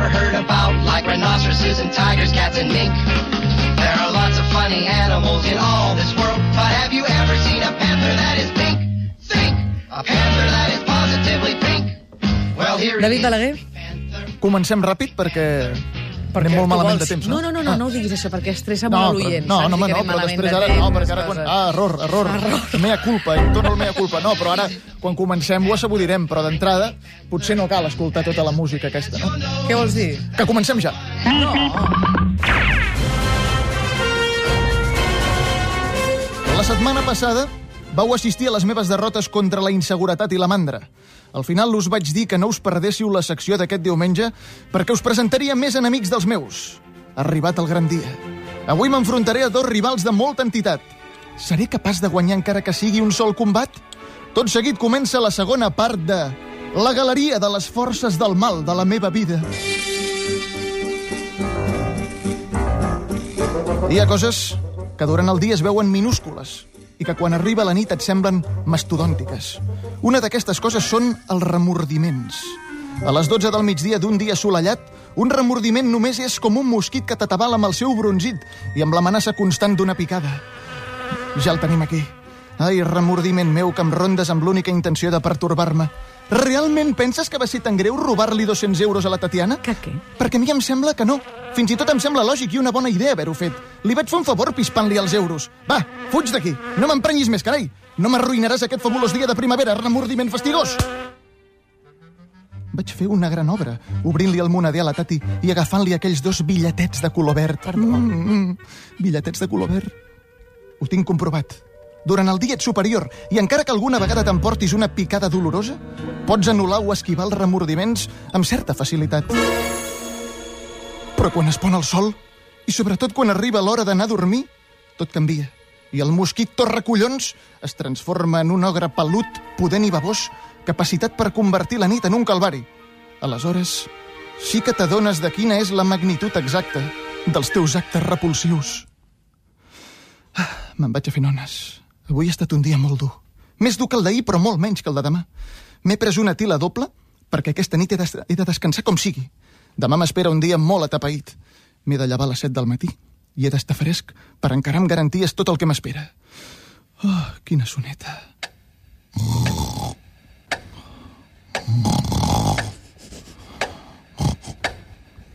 ever heard about, like rhinoceroses and tigers, cats and mink. There are lots of funny animals in all this world, but have you ever seen a panther that is pink? Think! A panther that is positively pink. Well, here it David is. Balaguer? Comencem ràpid perquè, perquè anem molt malament vols- de temps. No, no, no, no, Ah. no ho diguis això, perquè estressa No, molt l'oient. no, no, home, no, però després de ara... No, perquè ara quan... Ah, error, error. Error. Mea culpa, em torno el mea culpa. No, però ara, quan comencem, ho assaborirem, però d'entrada potser no cal escoltar tota la música aquesta, no? Què vols dir? Que comencem ja. No. La setmana passada vau assistir a les meves derrotes contra la inseguretat i la mandra. Al final us vaig dir que no us perdéssiu la secció d'aquest diumenge perquè us presentaria més enemics dels meus. Ha arribat el gran dia. Avui m'enfrontaré a dos rivals de molta entitat. Seré capaç de guanyar encara que sigui un sol combat? Tot seguit comença la segona part de La galeria de les forces del mal de la meva vida. Hi ha coses que durant el dia es veuen minúscules i que quan arriba la nit et semblen mastodòntiques. Una d'aquestes coses són els remordiments. A les 12 del migdia d'un dia assolellat, un remordiment només és com un mosquit que t'atabala amb el seu bronzit i amb l'amenaça constant d'una picada. Ja el tenim aquí. Ai, remordiment meu, que em rondes amb l'única intenció de pertorbar-me. Realment penses que va ser tan greu robar-li 200 euros a la Tatiana? Que què? Perquè a mi em sembla que no. Fins i tot em sembla lògic i una bona idea haver-ho fet. Li vaig fer un favor pispant-li els euros. Va, fuig d'aquí. No m'emprenyis més, carai. No m'arruïnaràs aquest fabulós dia de primavera, remordiment fastigós. Vaig fer una gran obra, obrint-li el moneder a la Tati i agafant-li aquells dos bitlletets de color verd. Mm, mm, bitlletets de color verd. Ho tinc comprovat. Durant el dia ets superior i encara que alguna vegada t'emportis una picada dolorosa, pots anul·lar o esquivar els remordiments amb certa facilitat. Però quan es pon el sol, i sobretot quan arriba l'hora d'anar a dormir, tot canvia. I el mosquit torracollons es transforma en un ogre pelut, pudent i babós, capacitat per convertir la nit en un calvari. Aleshores, sí que t'adones de quina és la magnitud exacta dels teus actes repulsius. Ah, Me'n vaig a fer nones. Avui ha estat un dia molt dur. Més dur que el d'ahir, però molt menys que el de demà. M'he pres una tila doble perquè aquesta nit he de, he de descansar com sigui. Demà m'espera un dia molt atapeït. M'he de llevar a les 7 del matí i he d'estar fresc per encarar amb garanties tot el que m'espera. Oh, quina soneta.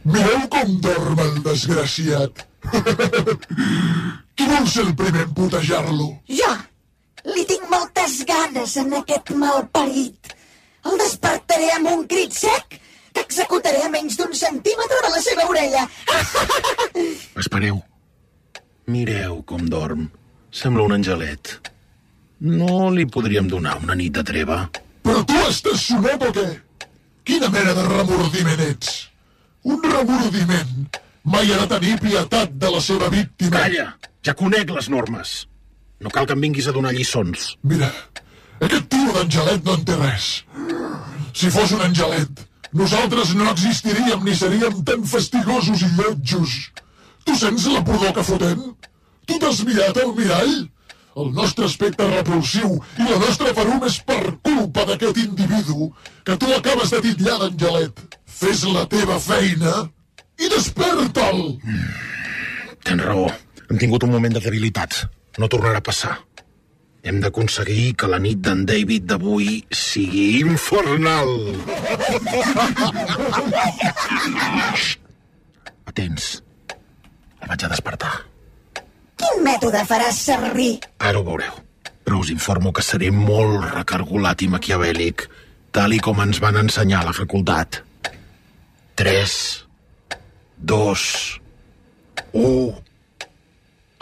Mireu com dorm el desgraciat. Qui vol ser el primer en putejar-lo? Jo li tinc moltes ganes en aquest malparit. El despertaré amb un crit sec que executaré a menys d'un centímetre de la seva orella. Espereu. Mireu com dorm. Sembla un angelet. No li podríem donar una nit de treva? Però tu estàs sonat o què? Quina mena de remordiment ets? Un remordiment mai ha de tenir pietat de la seva víctima. Calla! Ja conec les normes. No cal que em vinguis a donar lliçons. Mira, aquest tio d'angelet no en té res. Si fos un angelet, nosaltres no existiríem ni seríem tan fastigosos i lletjos. Tu sents la pudor que fotem? Tu t'has mirat al mirall? El nostre aspecte repulsiu i la nostra ferum és per culpa d'aquest individu que tu acabes de titllar d'angelet. Fes la teva feina i desperta'l! Tens raó. Hem tingut un moment de debilitat. No tornarà a passar. Hem d'aconseguir que la nit d'en David d'avui sigui infernal. Xxt. Atents. El vaig a despertar. Quin mètode faràs servir? Ara ho veureu. Però us informo que seré molt recargolat i maquiavèlic, tal i com ens van ensenyar a la facultat. 3, 2, 1...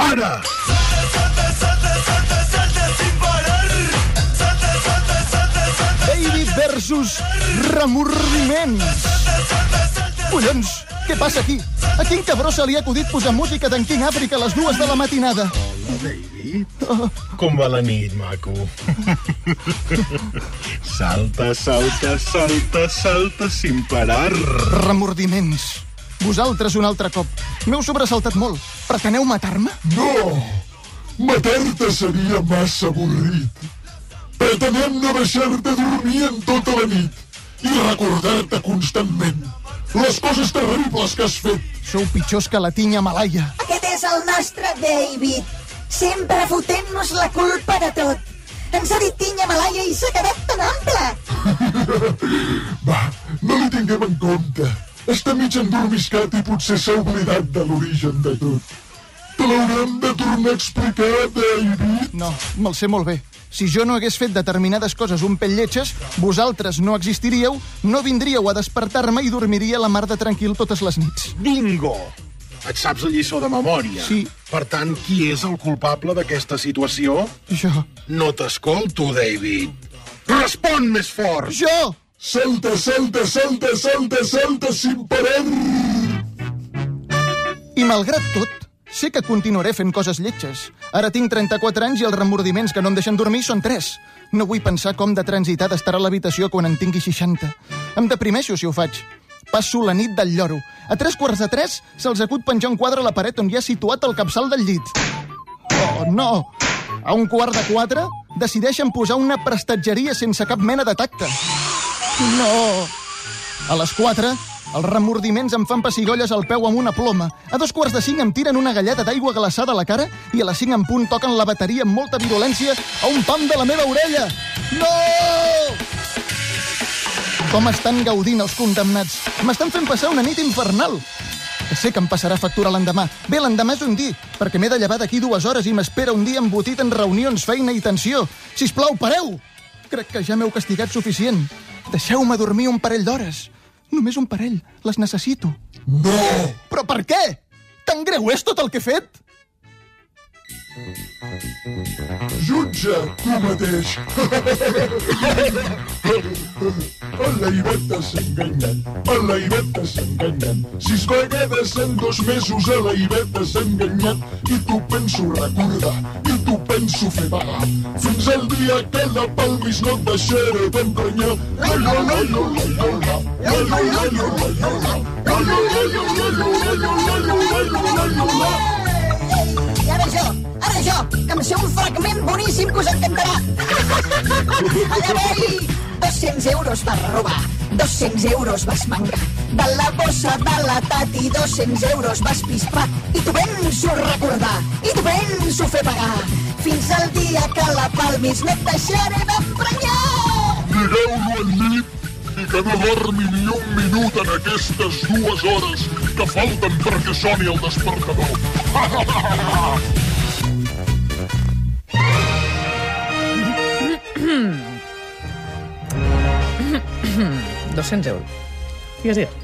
Ara! David versus remordiments. Collons, què passa aquí? A quin cabró se li ha acudit posar música d'en King Africa a les dues de la matinada? David? Com va la nit, maco? salta, salta, salta, salta sin parar. Remordiments. Vosaltres un altre cop. M'heu sobresaltat molt. Preteneu matar-me? No! Matar-te seria massa avorrit. Pretenem no deixar-te dormir en tota la nit i recordar-te constantment les coses terribles que has fet. Sou pitjors que la tinya malaia. Aquest és el nostre David. Sempre fotent-nos la culpa de tot. Ens ha dit tinya malaia i s'ha quedat tan ample. Va, no li tinguem en compte. Està mig endormiscat i potser s'ha oblidat de l'origen de tot. Te l'haurem de tornar a explicar, David. No, me'l sé molt bé. Si jo no hagués fet determinades coses un pell lletges, vosaltres no existiríeu, no vindríeu a despertar-me i dormiria la mar de tranquil totes les nits. Bingo! Et saps la lliçó de memòria. Sí. Per tant, qui és el culpable d'aquesta situació? Jo... No t'escolto, David. Respon més fort! Jo! Salta, salta, salta, salta, salta, sin parar. I malgrat tot, sé que continuaré fent coses lletges. Ara tinc 34 anys i els remordiments que no em deixen dormir són 3. No vull pensar com de transitat estarà l'habitació quan en tingui 60. Em deprimeixo si ho faig. Passo la nit del lloro. A tres quarts de tres se'ls acut penjar un quadre a la paret on hi ha situat el capçal del llit. Oh, no! A un quart de quatre decideixen posar una prestatgeria sense cap mena de tacte. No! A les 4, els remordiments em fan pessigolles al peu amb una ploma. A dos quarts de cinc em tiren una galleta d'aigua glaçada a la cara i a les 5 en punt toquen la bateria amb molta virulència a un pam de la meva orella. No! Com estan gaudint els condemnats. M'estan fent passar una nit infernal. Que sé que em passarà factura l'endemà. Bé, l'endemà és un dia, perquè m'he de llevar d'aquí dues hores i m'espera un dia embotit en reunions, feina i tensió. Si plau, pareu! Crec que ja m'heu castigat suficient. Deixeu-me dormir un parell d'hores. Només un parell. Les necessito. No! Però per què? Tan greu és tot el que he fet? Jutge, tu mateix. El Laiveta s'ha enganyat, el Laiveta s'ha enganyat. Sis vegades en dos mesos el Laiveta s'ha enganyat i tu penso recordar, i tu penso fer vagar. Fins al dia que la palmis no et deixaré d'emprenyar. La, la, la, la, la, la, la. La, la, la, la, la, la, la. La, la, la, la, la, ara jo, que em sé un fragment boníssim que us encantarà. Allà vei! 200 euros vas robar, 200 euros vas mangar, de la bossa de la Tati 200 euros vas pispar i tu vens ho recordar, i tu vens ho fer pagar, fins al dia que la palmis no et deixaré d'emprenyar. Mireu-lo al llit i que no dormi ni un minut en aquestes dues hores que falten perquè soni el despertador. 200 euros. Digues, digues.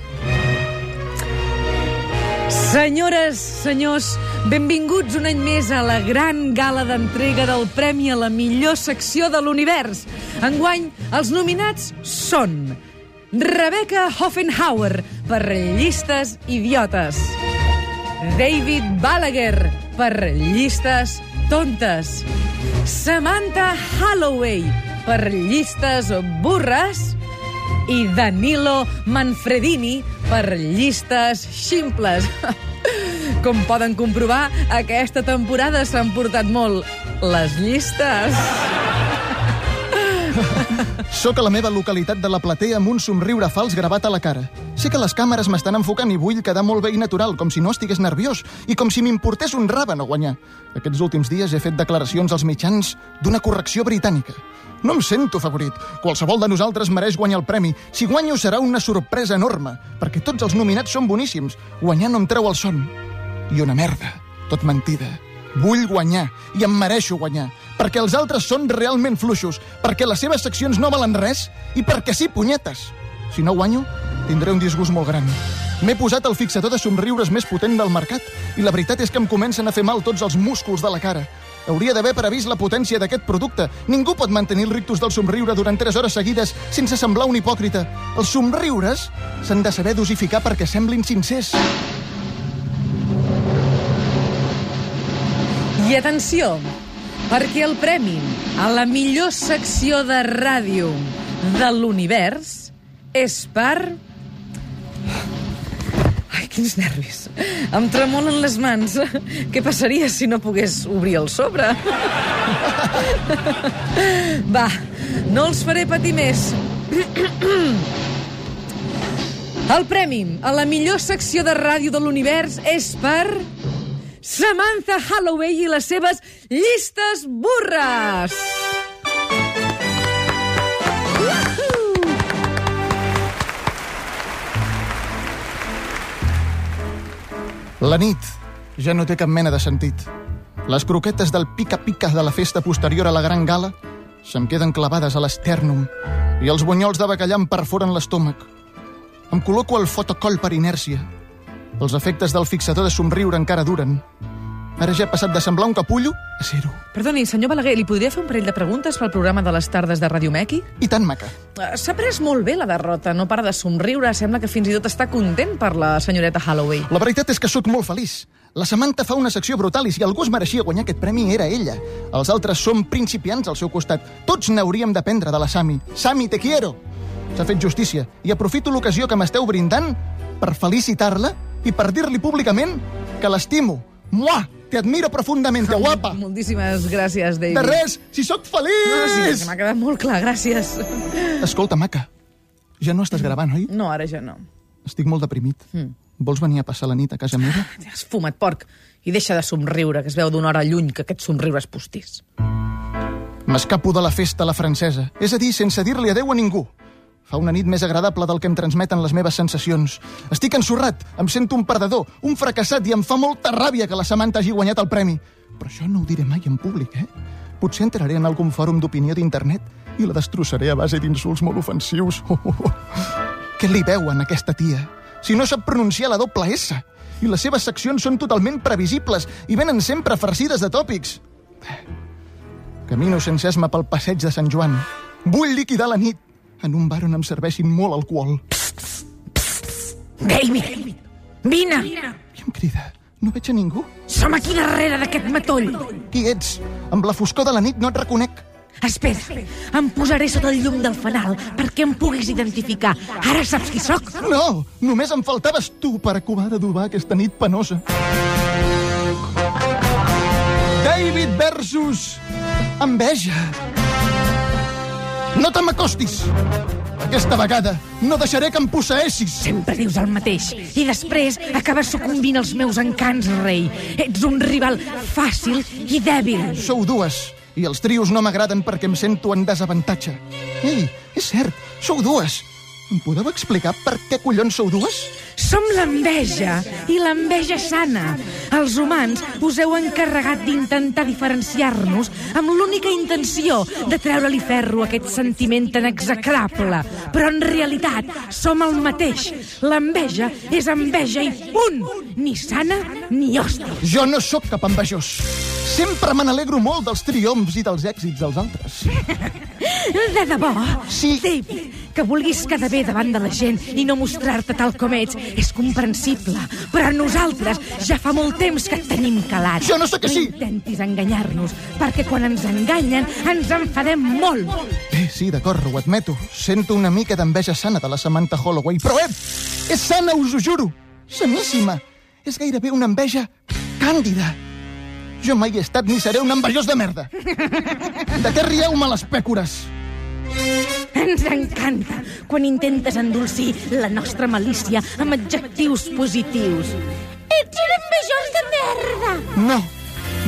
Senyores, senyors, benvinguts un any més a la gran gala d'entrega del Premi a la millor secció de l'univers. Enguany, els nominats són Rebecca Hoffenhauer, per llistes idiotes. David Balaguer, per llistes tontes. Samantha Holloway, per llistes burres i Danilo Manfredini per llistes ximples. Com poden comprovar, aquesta temporada s'han portat molt les llistes. Soc a la meva localitat de la platea amb un somriure fals gravat a la cara. Sé que les càmeres m'estan enfocant i vull quedar molt bé i natural, com si no estigués nerviós, i com si m'importés un rave no guanyar. Aquests últims dies he fet declaracions als mitjans d'una correcció britànica. No em sento favorit. Qualsevol de nosaltres mereix guanyar el premi. Si guanyo serà una sorpresa enorme, perquè tots els nominats són boníssims. Guanyar no em treu el son. I una merda. Tot mentida. Vull guanyar, i em mereixo guanyar, perquè els altres són realment fluixos, perquè les seves seccions no valen res, i perquè sí, punyetes. Si no guanyo, tindré un disgust molt gran. M'he posat el fixador de somriures més potent del mercat, i la veritat és que em comencen a fer mal tots els músculs de la cara. Hauria d'haver previst la potència d'aquest producte. Ningú pot mantenir el rictus del somriure durant 3 hores seguides sense semblar un hipòcrita. Els somriures s'han de saber dosificar perquè semblin sincers. I atenció, perquè el premi a la millor secció de ràdio de l'univers és per... Ai, quins nervis. Em tremolen les mans. Què passaria si no pogués obrir el sobre? Va, no els faré patir més. El premi a la millor secció de ràdio de l'univers és per... Samantha Holloway i les seves llistes burres! La nit ja no té cap mena de sentit. Les croquetes del pica-pica de la festa posterior a la gran gala se'm queden clavades a l'estèrnum i els bunyols de bacallà em perforen l'estómac. Em col·loco el fotocoll per inèrcia. Els efectes del fixador de somriure encara duren. Ara ja he passat de semblar un capullo a ser-ho. Perdoni, senyor Balaguer, li podria fer un parell de preguntes pel programa de les tardes de Ràdio Mequi? I tant, maca. Eh, S'ha pres molt bé la derrota, no para de somriure, sembla que fins i tot està content per la senyoreta Holloway. La veritat és que sóc molt feliç. La Samantha fa una secció brutal i si algú es mereixia guanyar aquest premi era ella. Els altres som principiants al seu costat. Tots n'hauríem d'aprendre de la Sami. Sami, te quiero! S'ha fet justícia i aprofito l'ocasió que m'esteu brindant per felicitar-la i per dir-li públicament que l'estimo. Mua! Te admiro profundamente, guapa! Moltíssimes gràcies, David. De res, si sóc No, sí, feliç! m'ha quedat molt clar, gràcies. Escolta, maca, ja no estàs gravant, oi? No, ara ja no. Estic molt deprimit. Mm. Vols venir a passar la nit a casa meva? Has fumat porc i deixa de somriure, que es veu d'una hora lluny que aquest somriure és postís. M'escapo de la festa a la francesa, és a dir, sense dir-li adeu a ningú. Fa una nit més agradable del que em transmeten les meves sensacions. Estic ensorrat, em sento un perdedor, un fracassat i em fa molta ràbia que la Samantha hagi guanyat el premi. Però això no ho diré mai en públic, eh? Potser entraré en algun fòrum d'opinió d'internet i la destrossaré a base d'insults molt ofensius. Oh, oh, oh. Què li veuen, aquesta tia? Si no sap pronunciar la doble S. I les seves seccions són totalment previsibles i venen sempre farcides de tòpics. Camino sense esma pel passeig de Sant Joan. Vull liquidar la nit en un bar on em serveixin molt alcohol. David, vine! I em crida. No veig a ningú. Som aquí darrere d'aquest matoll. Qui ets? Amb la foscor de la nit no et reconec. Espera, em posaré sota el llum del fanal perquè em puguis identificar. Ara saps qui sóc? No, només em faltaves tu per acabar d'adobar aquesta nit penosa. David versus... Enveja. No te m'acostis. Aquesta vegada no deixaré que em posseeixis. Sempre dius el mateix. I després acabes sucumbint als meus encants, rei. Ets un rival fàcil i dèbil. Sou dues, i els trios no m'agraden perquè em sento en desavantatge. Ei, és cert, sou dues. Em podeu explicar per què collons sou dues? Som l'enveja, i l'enveja sana. Els humans us heu encarregat d'intentar diferenciar-nos amb l'única intenció de treure-li ferro a aquest sentiment tan execrable. Però en realitat som el mateix. L'enveja és enveja i punt! Ni sana ni hòstia. Jo no sóc cap envejós. Sempre me n'alegro molt dels triomfs i dels èxits dels altres. De debò? Sí. David, que vulguis quedar bé davant de la gent i no mostrar-te tal com ets és comprensible, però nosaltres ja fa molt temps que et tenim calat. Jo no sóc així. No intentis enganyar-nos, perquè quan ens enganyen ens enfadem molt. Bé, sí, d'acord, ho admeto. Sento una mica d'enveja sana de la Samantha Holloway, però ep, és sana, us ho juro. Saníssima. És gairebé una enveja càndida. Jo mai he estat ni seré un envejós de merda. De què rieu-me les pècores? Ens encanta quan intentes endolcir la nostra malícia amb adjectius positius. Ets un envejós de merda! No,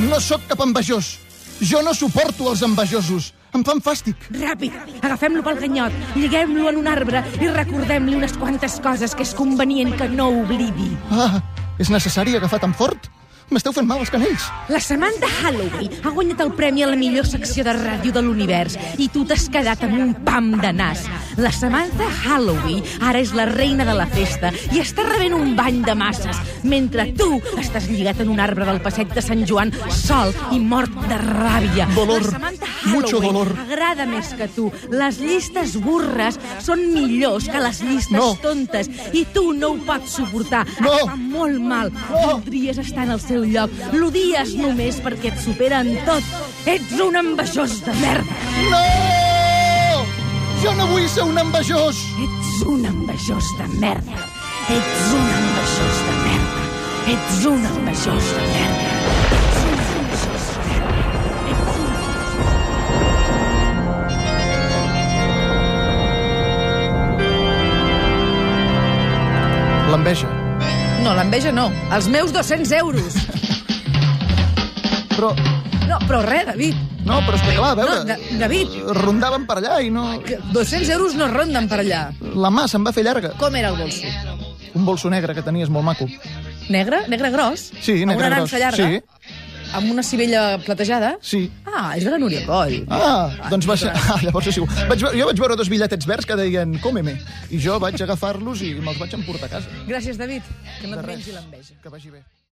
no sóc cap envejós. Jo no suporto els envejosos. Em fan fàstic. Ràpid, agafem-lo pel ganyot, lliguem-lo en un arbre i recordem-li unes quantes coses que és convenient que no oblidi. Ah, és necessari agafar tan fort? M'esteu fent mal els canells. La Samantha Holloway ha guanyat el premi a la millor secció de ràdio de l'univers i tu t'has quedat amb un pam de nas. La Samantha Holloway ara és la reina de la festa i està rebent un bany de masses, mentre tu estàs lligat en un arbre del passeig de Sant Joan sol i mort de ràbia. Dolor, mucho dolor. Agrada més que tu. Les llistes burres són millors que les llistes No. tontes i tu no ho pots suportar. No. Et fa molt mal. No. Voldries estar en el seu lloc. L'odies només perquè et supera en tot. Ets un envejós de merda. No! Jo no vull ser un envejós! Ets un envejós de merda. Ets un envejós de merda. Ets un envejós de merda. L'enveja. No, l'enveja no. Els meus 200 euros. Però, No, però res, David. no, però és que clar, a veure... No, Da- David. Rondaven per allà i no... que 200 euros no ronden per allà. La mà se'n va fer llarga. Com era el bolso? Un bolso negre que tenies molt maco. Negre? Negre gros? Sí, Amb negre una gros. nansa llarga? Sí. Amb una cibella platejada? Sí. Ah, és de la Núria Coll. Ah, doncs va ser... Ah, llavors igual. Vaig, jo vaig veure dos bitlletets verds que deien cómeme, i jo vaig agafar-los i me'ls vaig emportar a casa. Gràcies, David. Que no et mengi l'enveja. Que vagi bé.